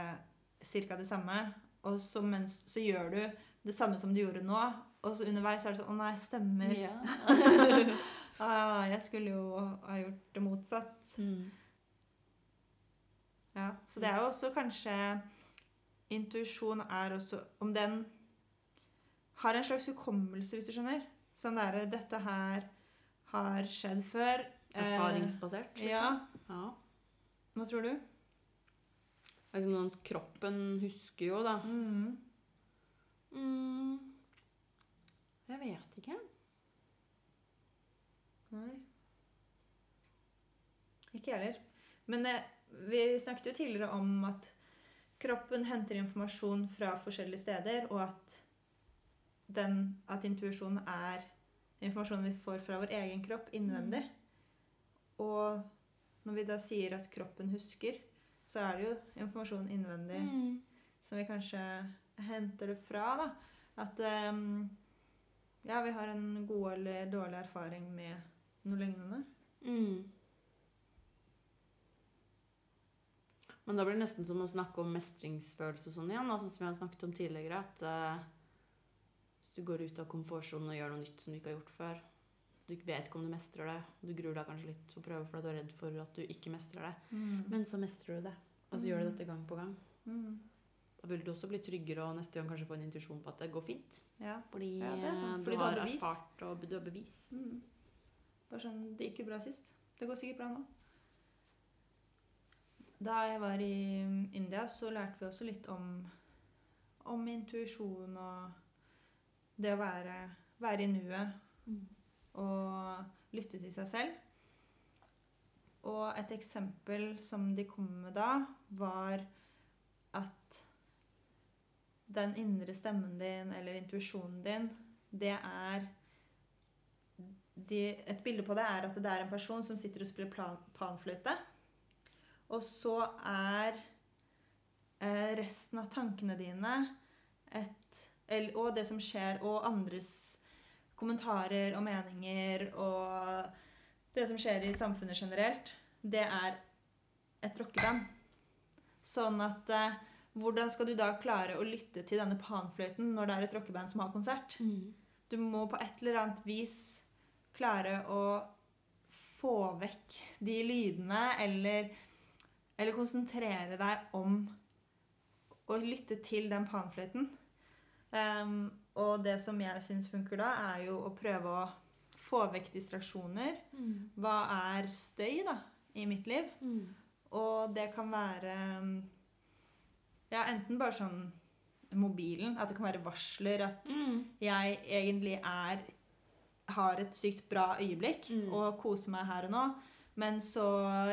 ca. det samme, og så, mens, så gjør du det samme som du gjorde nå, og så underveis er det sånn Å nei, stemmer. Ja. Ah, jeg skulle jo ha gjort det motsatt. Mm. Ja, Så det er jo også kanskje Intuisjon er også Om den har en slags hukommelse, hvis du skjønner. Sånn derre Dette her har skjedd før. Eh, Erfaringsbasert, liksom. Ja. ja. Hva tror du? Liksom kroppen husker jo, da. Mm. Mm. Jeg vet ikke. Nei. Ikke jeg heller. Men eh, vi snakket jo tidligere om at kroppen henter informasjon fra forskjellige steder, og at, den, at intuisjon er informasjonen vi får fra vår egen kropp innvendig. Og når vi da sier at kroppen husker, så er det jo informasjon innvendig Mm. som vi kanskje henter det fra. da. At ehm, ja, vi har en god eller dårlig erfaring med noe lignende. Mm. Men da blir det nesten som å snakke om mestringsfølelse og sånn igjen, altså som jeg har snakket om tidligere. At uh, hvis du går ut av komfortsonen og gjør noe nytt som du ikke har gjort før Du vet ikke om du mestrer det. Du gruer deg kanskje litt til å prøve fordi du er redd for at du ikke mestrer det. Men, Men så mestrer du det. Og så gjør du dette gang på gang. mm, Da vil du også bli tryggere og neste gang kanskje få en intuisjon på at det går fint. ja. Fordi, Ja, eh, Fordi du har har bevis. erfart og du har bevis. Mm. Bare sånn Det gikk jo bra sist. Det går sikkert bra nå. Da jeg var i India, så lærte vi også litt om, om intuisjon og det å være, være i nuet og lytte til seg selv. Og et eksempel som de kom med da, var at den indre stemmen din, eller intuisjonen din, det er de, Et bilde på det er at det er en person som sitter og spiller plan, panfløyte. Og så er eh, resten av tankene dine et, eller, og det som skjer, og andres kommentarer og meninger og det som skjer i samfunnet generelt, det er et rockeband. Sånn at eh, hvordan skal du da klare å lytte til denne panfløyten når det er et rockeband som har konsert? Du må på et eller annet vis klare å få vekk de lydene, eller, eller konsentrere deg om å lytte til den panfløyten. Um, og det som jeg syns funker da, er jo å prøve å få vekk distraksjoner. Hva er støy, da, i mitt liv? Og det kan være Ja, enten bare sånn mobilen, at det kan være varsler at jeg egentlig er har et sykt bra øyeblikk Mm. og koser meg her og nå, men så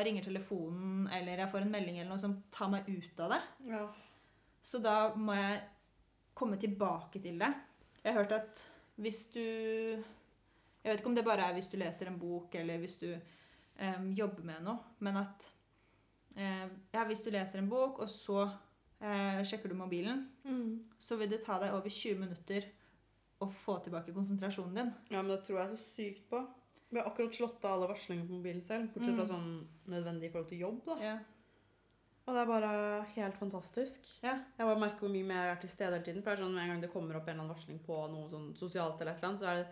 ringer telefonen eller jeg får en melding eller noe som tar meg ut av det. Ja. Så da må jeg komme tilbake til det. Jeg har hørt at hvis du Jeg vet ikke om det bare er hvis du leser en bok eller hvis du um, jobber med noe, men at um, Ja, hvis du leser en bok, og så eh, sjekker du mobilen, så vil det ta deg over 20 minutter å få tilbake konsentrasjonen din. Ja, men det tror jeg så sykt på. Vi har akkurat slått av alle varslinger på mobilen selv, bortsett fra Mm. sånn nødvendig i forhold til jobb. da. Ja. Og det er bare helt fantastisk. Ja. Jeg bare merker hvor mye mer jeg er til stede hele tiden. For det er sånn, Med en gang det kommer opp en eller annen varsling på noe sånn sosialt, eller et eller annet, så er det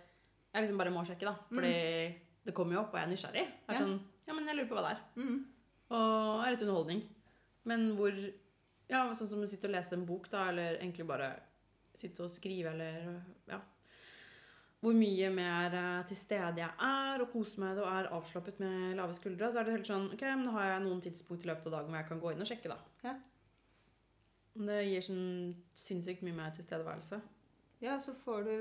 jeg liksom bare må sjekke. da. Fordi det kommer jo opp, og jeg er nysgjerrig. Jeg er Ja. sånn, ja, men jeg lurer på hva det er. Mm. Og er litt underholdning. Men hvor Ja, sånn som å sitte og lese en bok, da, eller egentlig bare sitte og skrive, eller Ja. Hvor mye mer eh, til stede jeg er, og koser meg og er avslappet med lave skuldre. Så er det helt sånn Ok, men da har jeg noen tidspunkt i løpet av dagen hvor jeg kan gå inn og sjekke, da. Ja. Det gir sånn sinnssykt mye mer tilstedeværelse. Ja, så får du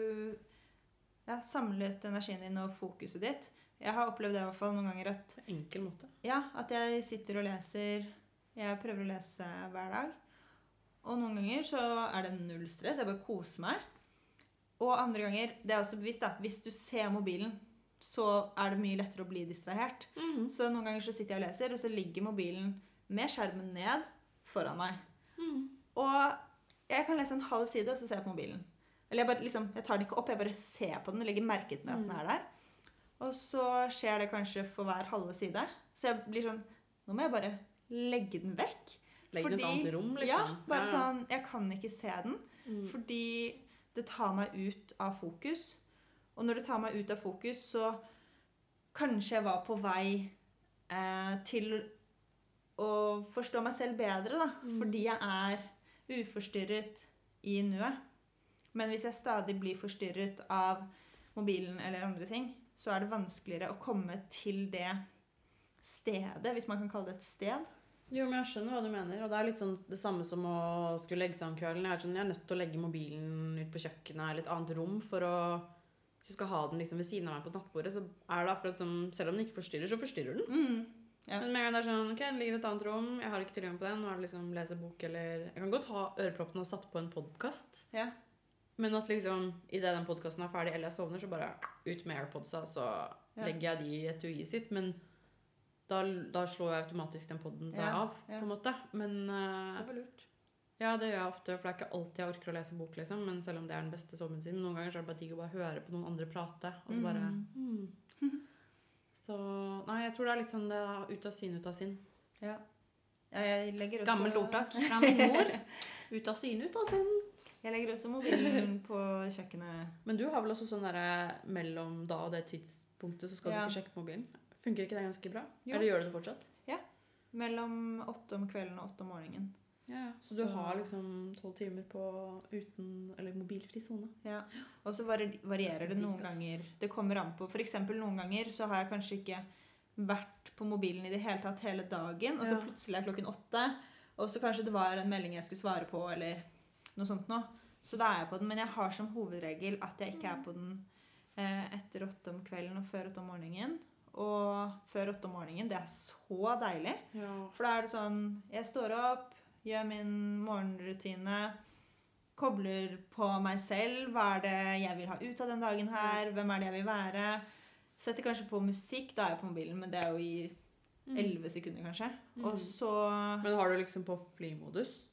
ja, samlet energien din og fokuset ditt. Jeg har opplevd det i hvert fall noen ganger at enkel måte. Ja, at jeg sitter og leser Jeg prøver å lese hver dag. Og noen ganger så er det null stress. Jeg bare koser meg. Og andre ganger, det er også bevisst, da, hvis du ser mobilen, så er det mye lettere å bli distrahert. Mhm. Så noen ganger så sitter jeg og leser, og så ligger mobilen med skjermen ned foran meg. Mm. Og jeg kan lese en halv side, og så ser jeg på mobilen. Eller jeg, bare, liksom, jeg tar den ikke opp, jeg bare ser på den og legger merke til at den er der. Og så skjer det kanskje for hver halve side. Så jeg blir sånn Nå må jeg bare legge den vekk. Legg den i et annet rom, liksom. Ja, bare Ja. sånn Jeg kan ikke se den. Mm. Fordi det tar meg ut av fokus. Og når det tar meg ut av fokus, så kanskje jeg var på vei eh, til å forstå meg selv bedre, da. Mm. Fordi jeg er uforstyrret i nuet. Men hvis jeg stadig blir forstyrret av mobilen eller andre ting, så er det vanskeligere å komme til det stedet, hvis man kan kalle det et sted. Jo, men jeg skjønner hva du mener. Og det er litt sånn det samme som å skulle legge seg om kvelden. Jeg er, sånn, jeg er nødt til å legge mobilen ut på kjøkkenet eller et annet rom for å Hvis jeg skal ha den liksom ved siden av meg på nattbordet, så er det akkurat som Selv om den ikke forstyrrer, så forstyrrer den. Mm. Ja. Men med en gang det er sånn Ok, den ligger i et annet rom, jeg har ikke tilgang på den, nå er det liksom lese bok eller Jeg kan godt ha øreproppene og satt på en podkast, Ja. men at liksom idet den podkasten er ferdig eller jeg sovner, så bare ut med AirPodsa, så Ja. legger jeg de i etuiet sitt. Men da, da slår jeg automatisk den poden seg Ja, av, på en måte. Men uh, Det var lurt. ja, det gjør jeg ofte, for det er ikke alltid jeg orker å lese bok, liksom. Men selv om det er den beste sovemedisinen, noen ganger så er det bare digg å bare høre på noen andre prate, og så bare Mm. Mm. Så Nei, jeg tror det er litt sånn det er ut av syne, ut av sinn. Ja. ja jeg legger også Gammelt ordtak fra min mor. Ut av syne, ut av sinn. Jeg legger også mobilen på kjøkkenet. Men du har vel også sånn derre mellom da og det tidspunktet, så skal Ja. du ikke sjekke mobilen? Funker ikke det ganske bra? Jo. Eller gjør du det fortsatt? Ja. Mellom åtte om kvelden og åtte om morgenen. Ja, Så du har liksom tolv timer på uten Eller mobilfri sone? Ja. Og så varierer det noen ganger. Det kommer an på. Eksempel noen ganger så har jeg kanskje ikke vært på mobilen i det hele tatt hele dagen, og så Ja. plutselig er klokken åtte, og så kanskje det var en melding jeg skulle svare på, eller noe sånt noe. Så da er jeg på den. Men jeg har som hovedregel at jeg ikke er på den eh, etter åtte om kvelden og før åtte om morgenen. Og før åtte om morgenen, det er så deilig. Ja. For da er det sånn Jeg står opp, gjør min morgenrutine, kobler på meg selv. Hva er det jeg vil ha ut av den dagen her? Hvem er det jeg vil være? Setter kanskje på musikk. Da er jeg på mobilen, men det er jo i elleve sekunder, kanskje. Mm. Og så Men har du liksom på flymodus?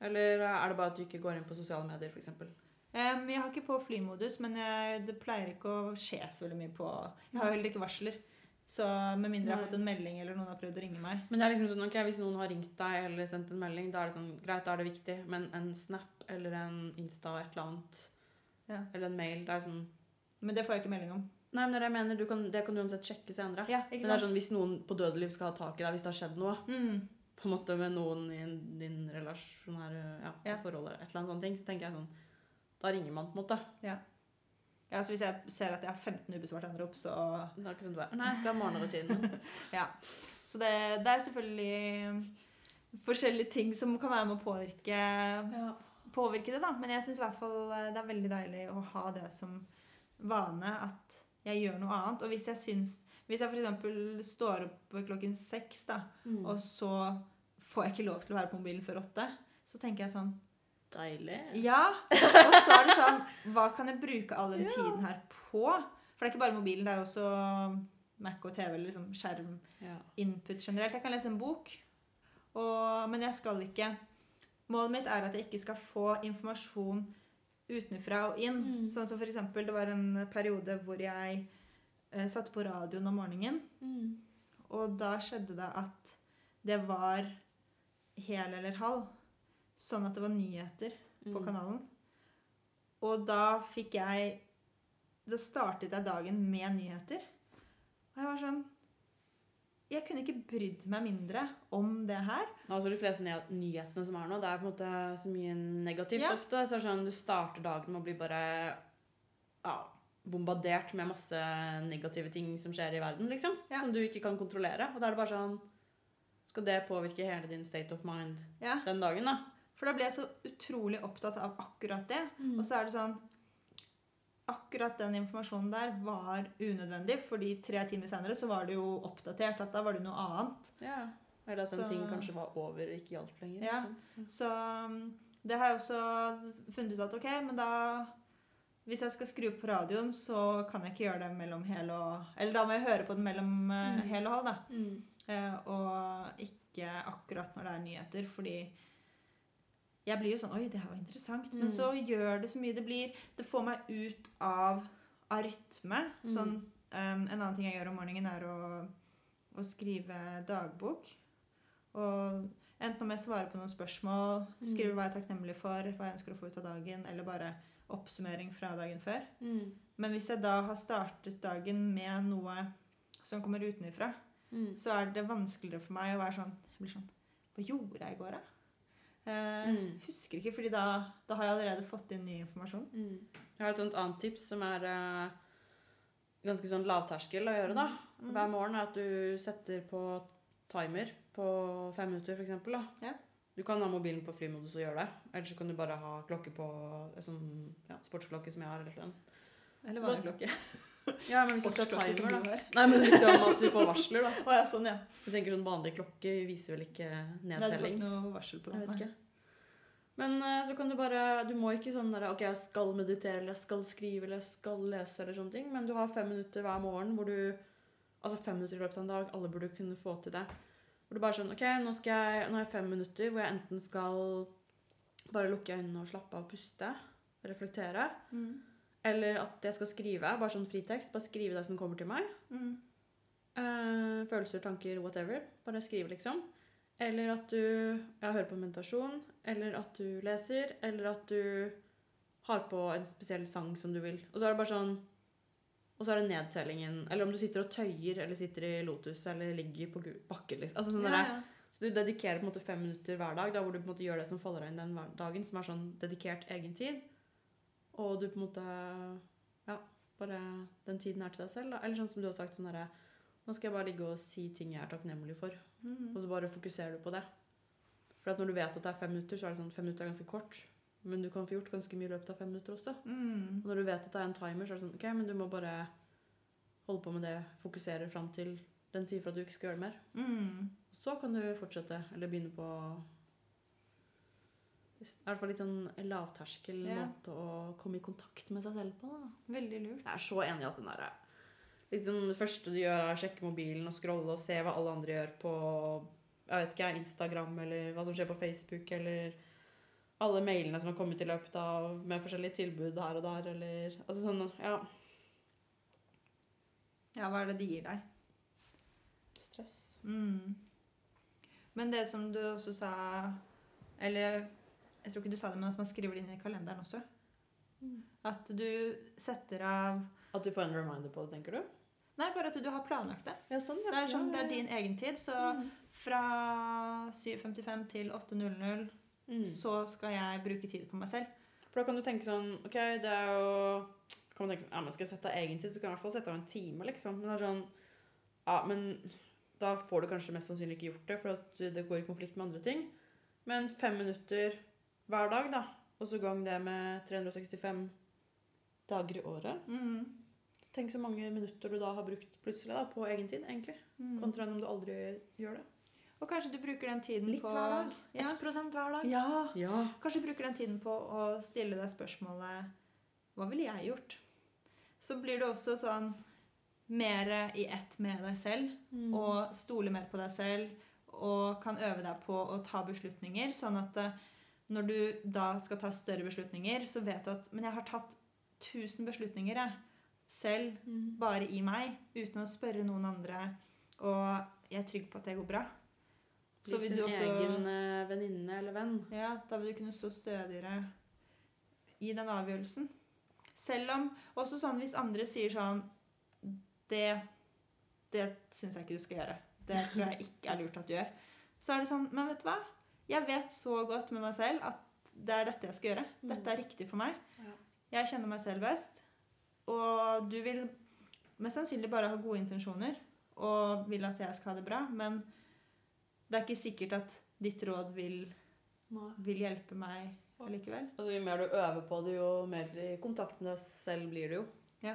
Eller er det bare at du ikke går inn på sosiale medier, f.eks.? Em, Jeg har ikke på flymodus, men jeg, det pleier ikke å skje så veldig mye på Jeg har heller ikke varsler. Så med mindre jeg har fått en melding eller noen har prøvd å ringe meg. Men det er liksom sånn, ok, hvis noen har ringt deg eller sendt en melding, da er det sånn, greit, da er det viktig. Men en snap eller en Insta, et eller annet, Ja. eller en mail, det er sånn Men det får jeg ikke melding om. Nei, men det jeg mener, du kan, det kan du uansett sjekke senere. Ja, Men det er sånn, hvis noen på dødeliv skal ha tak i deg, hvis det har skjedd noe, Mm. på en måte med noen i din relasjonære ja, Ja. forhold eller et eller annet sånt, så tenker jeg sånn, da ringer man på en måte. Ja, så Hvis jeg ser at jeg har 15 ubesvarte anrop, så Det er ikke sånn du er, nei, jeg skal ha morgenrutinen. Ja. Så det, det er selvfølgelig forskjellige ting som kan være med å påvirke, ja. påvirke det, da. Men jeg syns i hvert fall eh, det er veldig deilig å ha det som vane at jeg gjør noe annet. Og hvis jeg syns Hvis jeg f.eks. står opp klokken seks, da, Mm. og så får jeg ikke lov til å være på mobilen før åtte, så tenker jeg sånn Deilig. Ja! Og så er det sånn Hva kan jeg bruke all den Ja. tiden her på? For det er ikke bare mobilen, det er jo også Mac og TV, eller liksom skjerm Ja. input generelt. Jeg kan lese en bok, og, men jeg skal ikke Målet mitt er at jeg ikke skal få informasjon utenfra og inn. Mm. Sånn som for eksempel, det var en periode hvor jeg eh, satte på radioen om morgenen, Mm. og da skjedde det at det var hel eller halv. Sånn at det var nyheter på Mm. kanalen. Og da fikk jeg Da startet jeg dagen med nyheter. Og jeg var sånn Jeg kunne ikke brydd meg mindre om det her. Altså De fleste nyhetene som er nå, det er på en måte så mye negativt Ja. ofte. Så sånn, Du starter dagen med å bli bare ja, bombardert med masse negative ting som skjer i verden, liksom. Ja. Som du ikke kan kontrollere. Og da er det bare sånn Skal det påvirke hele din state of mind den dagen, da? For da ble jeg så utrolig opptatt av akkurat det. Mm. Og så er det sånn Akkurat den informasjonen der var unødvendig, fordi tre timer senere så var det jo oppdatert at da var det noe annet. Ja. Eller at Så- ting kanskje var over, ikke gjaldt lenger. Ja. sant? Så um, det har jeg også funnet ut at ok, men da Hvis jeg skal skru på radioen, så kan jeg ikke gjøre det mellom hel og Eller da må jeg høre på den mellom eh, Mm. hel og halv, da. Mm. Eh, og ikke akkurat når det er nyheter, fordi jeg blir jo sånn Oi, det her var interessant. Men Mm. så gjør det så mye. Det blir Det får meg ut av, av rytme. Mm. Sånn, um, en annen ting jeg gjør om morgenen, er å, å skrive dagbok. Og enten om jeg svarer på noen spørsmål, Mm. skriver hva jeg er takknemlig for, hva jeg ønsker å få ut av dagen, eller bare oppsummering fra dagen før. Mm. Men hvis jeg da har startet dagen med noe som kommer utenfra, Mm. så er det vanskeligere for meg å være sånn Jeg blir sånn Hva gjorde jeg i går, da? Eh, Mm. Husker ikke, fordi da, da har jeg allerede fått inn ny informasjon. Mm. Jeg har et annet tips som er uh, ganske sånn lavterskel å gjøre da. Mm. Hver morgen er at du setter på timer på fem minutter. Da. Ja. Du kan ha mobilen på flymodus og gjøre det. Eller så kan du bare ha klokke på sånn ja, sportsklokke som jeg har. Eller sånn. Eller vanlig klokke. Ja, men hvis du skal ha timer, du da. Nei, men liksom at du får varsler, da. Å ja, sånn, ja. Jeg tenker sånn Vanlig klokke viser vel ikke Nei, du får nedtelling. ikke noe varsel på Jeg vet ikke. Men eh, så kan du bare Du må ikke sånn der Ok, jeg skal meditere, eller jeg skal skrive, eller jeg skal lese, eller sånne ting. Men du har fem minutter hver morgen hvor du Altså fem minutter i løpet av en dag. Alle burde kunne få til det. Hvor du bare sånn Ok, nå, skal jeg, nå har jeg fem minutter hvor jeg enten skal bare lukke øynene og slappe av og puste. Reflektere. Mm. Eller at jeg skal skrive. Bare sånn fritekst. Bare skrive det som kommer til meg. Mm. Uh, følelser, tanker, whatever. Bare skrive, liksom. Eller at du ja, hører på meditasjon. Eller at du leser. Eller at du har på en spesiell sang som du vil. Og så er det bare sånn Og så er det nedtellingen. Eller om du sitter og tøyer, eller sitter i lotus, eller ligger på bakken. Liksom. Altså, sånn Ja, ja. Så du dedikerer på en måte fem minutter hver dag, da, hvor du på en måte gjør det som faller deg inn den dagen, som er sånn dedikert egen tid. Og du på en måte Ja, bare den tiden er til deg selv. Da. Eller sånn som du har sagt, sånn herre Nå skal jeg bare ligge og si ting jeg er takknemlig for. Mm. Og så bare fokuserer du på det. For at når du vet at det er fem minutter, så er det sånn fem minutter er ganske kort. Men du kan få gjort ganske mye i løpet av fem minutter også. Mm. Og når du vet at det er en timer, så er det sånn OK, men du må bare holde på med det, fokusere fram til den sier fra at du ikke skal gjøre det mer. Mm. Så kan du fortsette, eller begynne på I hvert fall litt sånn lavterskel Ja. måte å komme i kontakt med seg selv på. Da. Veldig lurt. Jeg er så enig i at den derre liksom, Det første du gjør, er å sjekke mobilen og scrolle og se hva alle andre gjør på jeg vet ikke, Instagram, eller hva som skjer på Facebook, eller alle mailene som har kommet i løpet av med forskjellige tilbud her og der, eller Altså sånn Ja. Ja, hva er det de gir deg? Stress. Mm. Men det som du også sa Eller jeg tror ikke du sa det, men at man skriver det inn i kalenderen også. At du setter av At du får en reminder på det, tenker du? Nei, bare at du har planlagt det. Ja, sånn, Det er, sånn, det er din egen tid. Så Mm. fra 7.55 til 8.00 Mm. så skal jeg bruke tid på meg selv. For da kan du tenke sånn OK, det er jo kan man tenke sånn, ja, men Skal jeg sette av egen tid, så kan jeg i hvert fall sette av en time, liksom. Men det er sånn Ja, men da får du kanskje mest sannsynlig ikke gjort det, for det går i konflikt med andre ting. Men fem minutter hver dag, da, og så gang det med 365 dager i året Mm. så Tenk så mange minutter du da har brukt plutselig da, på egen tid, egentlig. Mm. Kontra enn om du aldri gjør det. Og kanskje du bruker den tiden Litt på hver dag. Ja. 1 hver dag. ja. Ja. Kanskje du bruker den tiden på å stille deg spørsmålet Hva ville jeg gjort? Så blir det også sånn mer i ett med deg selv. Mm. og stole mer på deg selv og kan øve deg på å ta beslutninger, sånn at eh, når du da skal ta større beslutninger, så vet du at Men jeg har tatt 1000 beslutninger, jeg. Selv, Mm. bare i meg, uten å spørre noen andre. Og jeg er trygg på at det går bra. Så Bli sin også egen eh, venninne eller venn. Ja, da vil du kunne stå stødigere i den avgjørelsen. Selv om Også sånn hvis andre sier sånn Det, det syns jeg ikke du skal gjøre. Det tror jeg ikke er lurt at du gjør. Så er det sånn Men vet du hva? Jeg vet så godt med meg selv at det er dette jeg skal gjøre. Mm. Dette er riktig for meg. Ja. Jeg kjenner meg selv best. Og du vil mest sannsynlig bare ha gode intensjoner og vil at jeg skal ha det bra, men det er ikke sikkert at ditt råd vil vil hjelpe meg allikevel. Altså, jo mer du øver på det, jo mer i kontakt med deg selv blir du jo. Ja.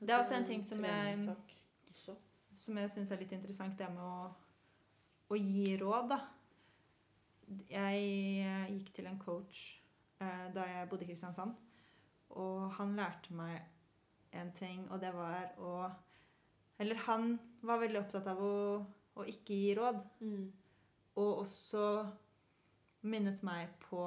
Det er også en ting som jeg- Som jeg syns er litt interessant, det med å, å gi råd, da. Jeg eh, gikk til en coach eh, da jeg bodde i Kristiansand, og han lærte meg en ting, og det var å Eller han var veldig opptatt av å, å ikke gi råd. Mm. Og også minnet meg på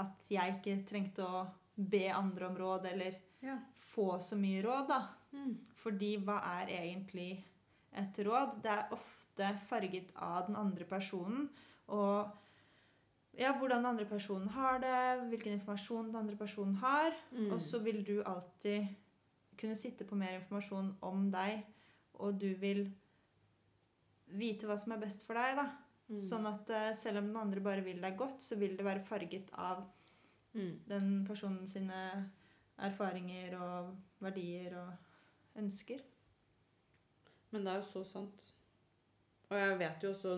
at jeg ikke trengte å be andre om råd eller Ja. få så mye råd, da. Mm. Fordi hva er egentlig et råd? Det er ofte farget av den andre personen. Og ja, hvordan den andre personen har det, hvilken informasjon den andre personen har. Mm. Og så vil du alltid kunne sitte på mer informasjon om deg, og du vil vite hva som er best for deg, da. Mm. Sånn at eh, selv om den andre bare vil deg godt, så vil det være farget av Mm. den personen sine erfaringer og verdier og ønsker. Men det er jo så sant. Og jeg vet jo også,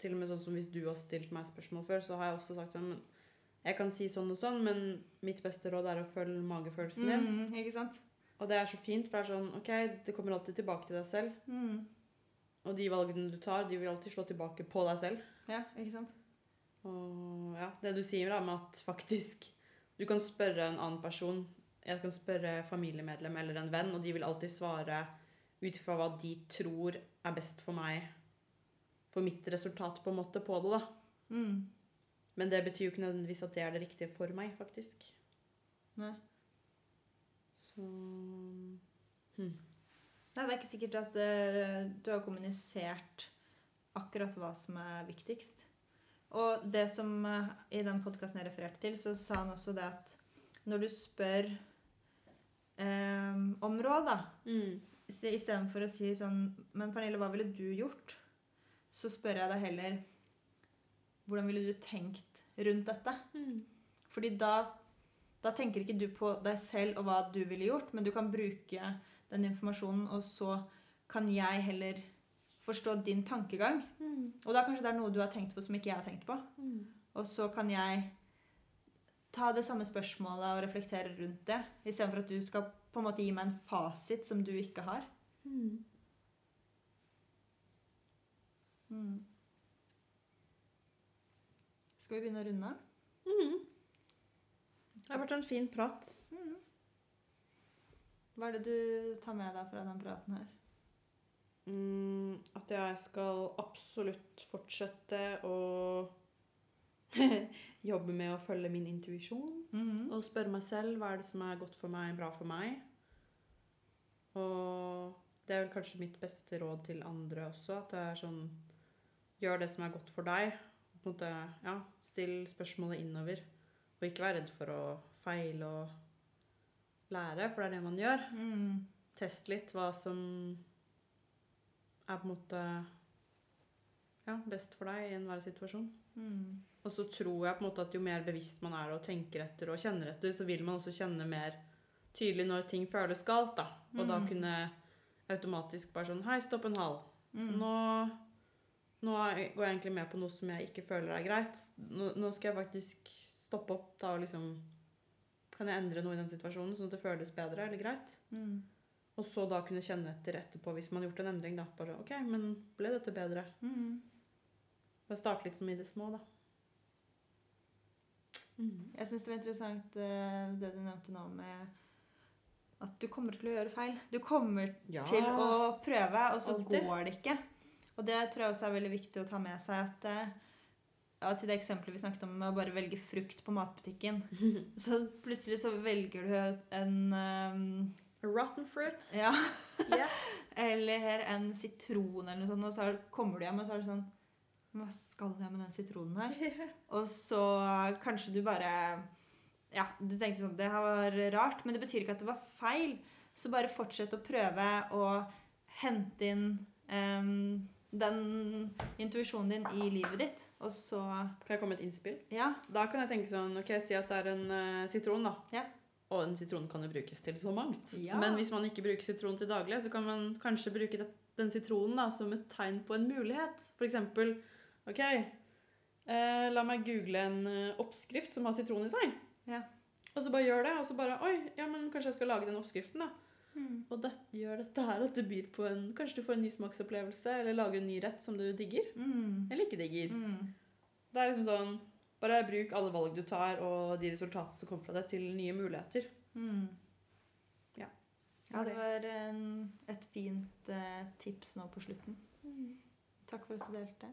til og med sånn som hvis du har stilt meg spørsmål før, så har jeg også sagt sånn Jeg kan si sånn og sånn, men mitt beste råd er å følge magefølelsen din. Mm, ikke sant? Og det er så fint, for det er sånn OK, det kommer alltid tilbake til deg selv. Mm. Og de valgene du tar, de vil alltid slå tilbake på deg selv. Ja, ikke sant? Og ja, det du sier da med at faktisk du kan spørre en annen person, jeg kan spørre familiemedlem eller en venn, og de vil alltid svare ut fra hva de tror er best for meg, for mitt resultat på en måte på det da. Mm. Men det betyr jo ikke nødvendigvis at det er det riktige for meg, faktisk. Nei. Så hm. Nei, det er ikke sikkert at uh, du har kommunisert akkurat hva som er viktigst. Og det som uh, i den podkasten jeg refererte til, så sa han også det at når du spør um, om råd, da, Mm. istedenfor å si sånn Men Pernille, hva ville du gjort? Så spør jeg deg heller hvordan ville du tenkt rundt dette? Mm. Fordi da, da tenker ikke du på deg selv og hva du ville gjort, men du kan bruke den informasjonen, og så kan jeg heller forstå din tankegang. Og da kanskje det er noe du har tenkt på som ikke jeg har tenkt på. Og så kan jeg ta det samme spørsmålet og reflektere rundt det, istedenfor at du skal på en måte gi meg en fasit som du ikke har. Mm. Skal vi begynne å runde av? Det har vært en fin prat. Mm. Hva er det du tar med deg fra den praten her? Mm, at jeg skal absolutt fortsette å jobbe med å følge min intuisjon. Mhm. Og spørre meg selv hva er det som er godt for meg, bra for meg. Og det er vel kanskje mitt beste råd til andre også. At det er sånn Gjør det som er godt for deg. På en måte, ja, Still spørsmålet innover. Og ikke vær redd for å feile og lære, for det er det man gjør. Mm. Test litt hva som er på en måte ja, best for deg i enhver situasjon. Mm. Og så tror jeg på en måte at jo mer bevisst man er og tenker etter og kjenner etter, så vil man også kjenne mer tydelig når ting føles galt. da. Og da Mm. kunne automatisk bare sånn Hei, stopp en hal. Mm. Nå, nå går jeg egentlig med på noe som jeg ikke føler er greit. Nå, nå skal jeg faktisk stoppe opp da og liksom Kan jeg endre noe i den situasjonen, sånn at det føles bedre eller greit? Mm. Og så da kunne kjenne etter etterpå hvis man har gjort en endring. da. Bare OK, men ble dette bedre? Mm. Bare starte litt som i det små, da. Mm. Jeg syns det var interessant eh, det du nevnte nå med at du kommer til å gjøre feil. Du kommer Ja. til å prøve, og så Altid. går det ikke. Og det tror jeg også er veldig viktig å ta med seg. at eh, ja, Til det eksempelet vi snakket om med å bare velge frukt på matbutikken. Så plutselig så velger du en um, Rotten fruit. Ja, Yes. eller en sitron eller noe sånt, og så er- kommer du hjem og så er det sånn Hva skal jeg med den sitronen her? Og så kanskje du bare Ja, du tenkte sånn Det her var rart, men det betyr ikke at det var feil. Så bare fortsett å prøve å hente inn em, den intuisjonen din i livet ditt. Og så Kan jeg komme med et innspill? Ja. Da kan jeg tenke sånn Ok, si at det er en uh, sitron, da. Ja. Og en sitron kan jo brukes til så mangt. Ja. Men hvis man ikke bruker sitron til daglig, så kan man kanskje bruke det, den sitronen da, som et tegn på en mulighet. For eksempel Ok, eh, la meg google en eh, oppskrift som har sitron i seg. Ja. Og så bare gjør det, og så bare Oi, ja, men kanskje jeg skal lage den oppskriften, da. Mm. Og det gjør dette her at du byr på en Kanskje du får en ny smaksopplevelse, eller lager en ny rett som du digger. Mm. Eller ikke digger. Mm. Det er liksom sånn Bare bruk alle valg du tar, og de resultatene som kommer fra deg, til nye muligheter. Mm. Ja. Ja, det var en, et fint eh, tips nå på slutten. Takk for at du delte.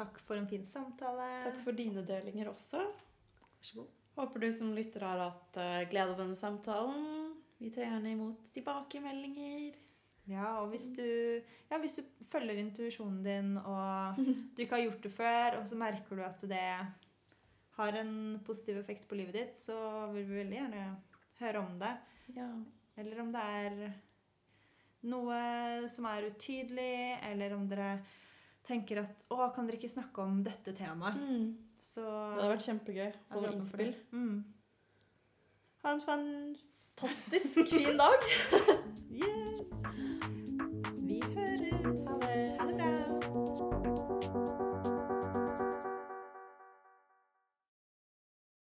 Takk for en fin samtale. Takk for dine delinger også. Vær så god. Håper du som lytter har hatt eh, glede av denne samtalen. Vi tar gjerne imot tilbakemeldinger. Ja, og hvis du, ja, hvis du følger intuisjonen din, og du ikke har gjort det før, og så merker du at det har en positiv effekt på livet ditt, så vil vi veldig gjerne høre om det. Ja. Eller om det er noe som er utydelig, eller om dere tenker at 'Å, kan dere ikke snakke om dette temaet?' Mm. Så Det hadde vært kjempegøy å få noen innspill. Mm. Ha en fantastisk fin dag. yes. Vi høres. Ha det, ha det bra.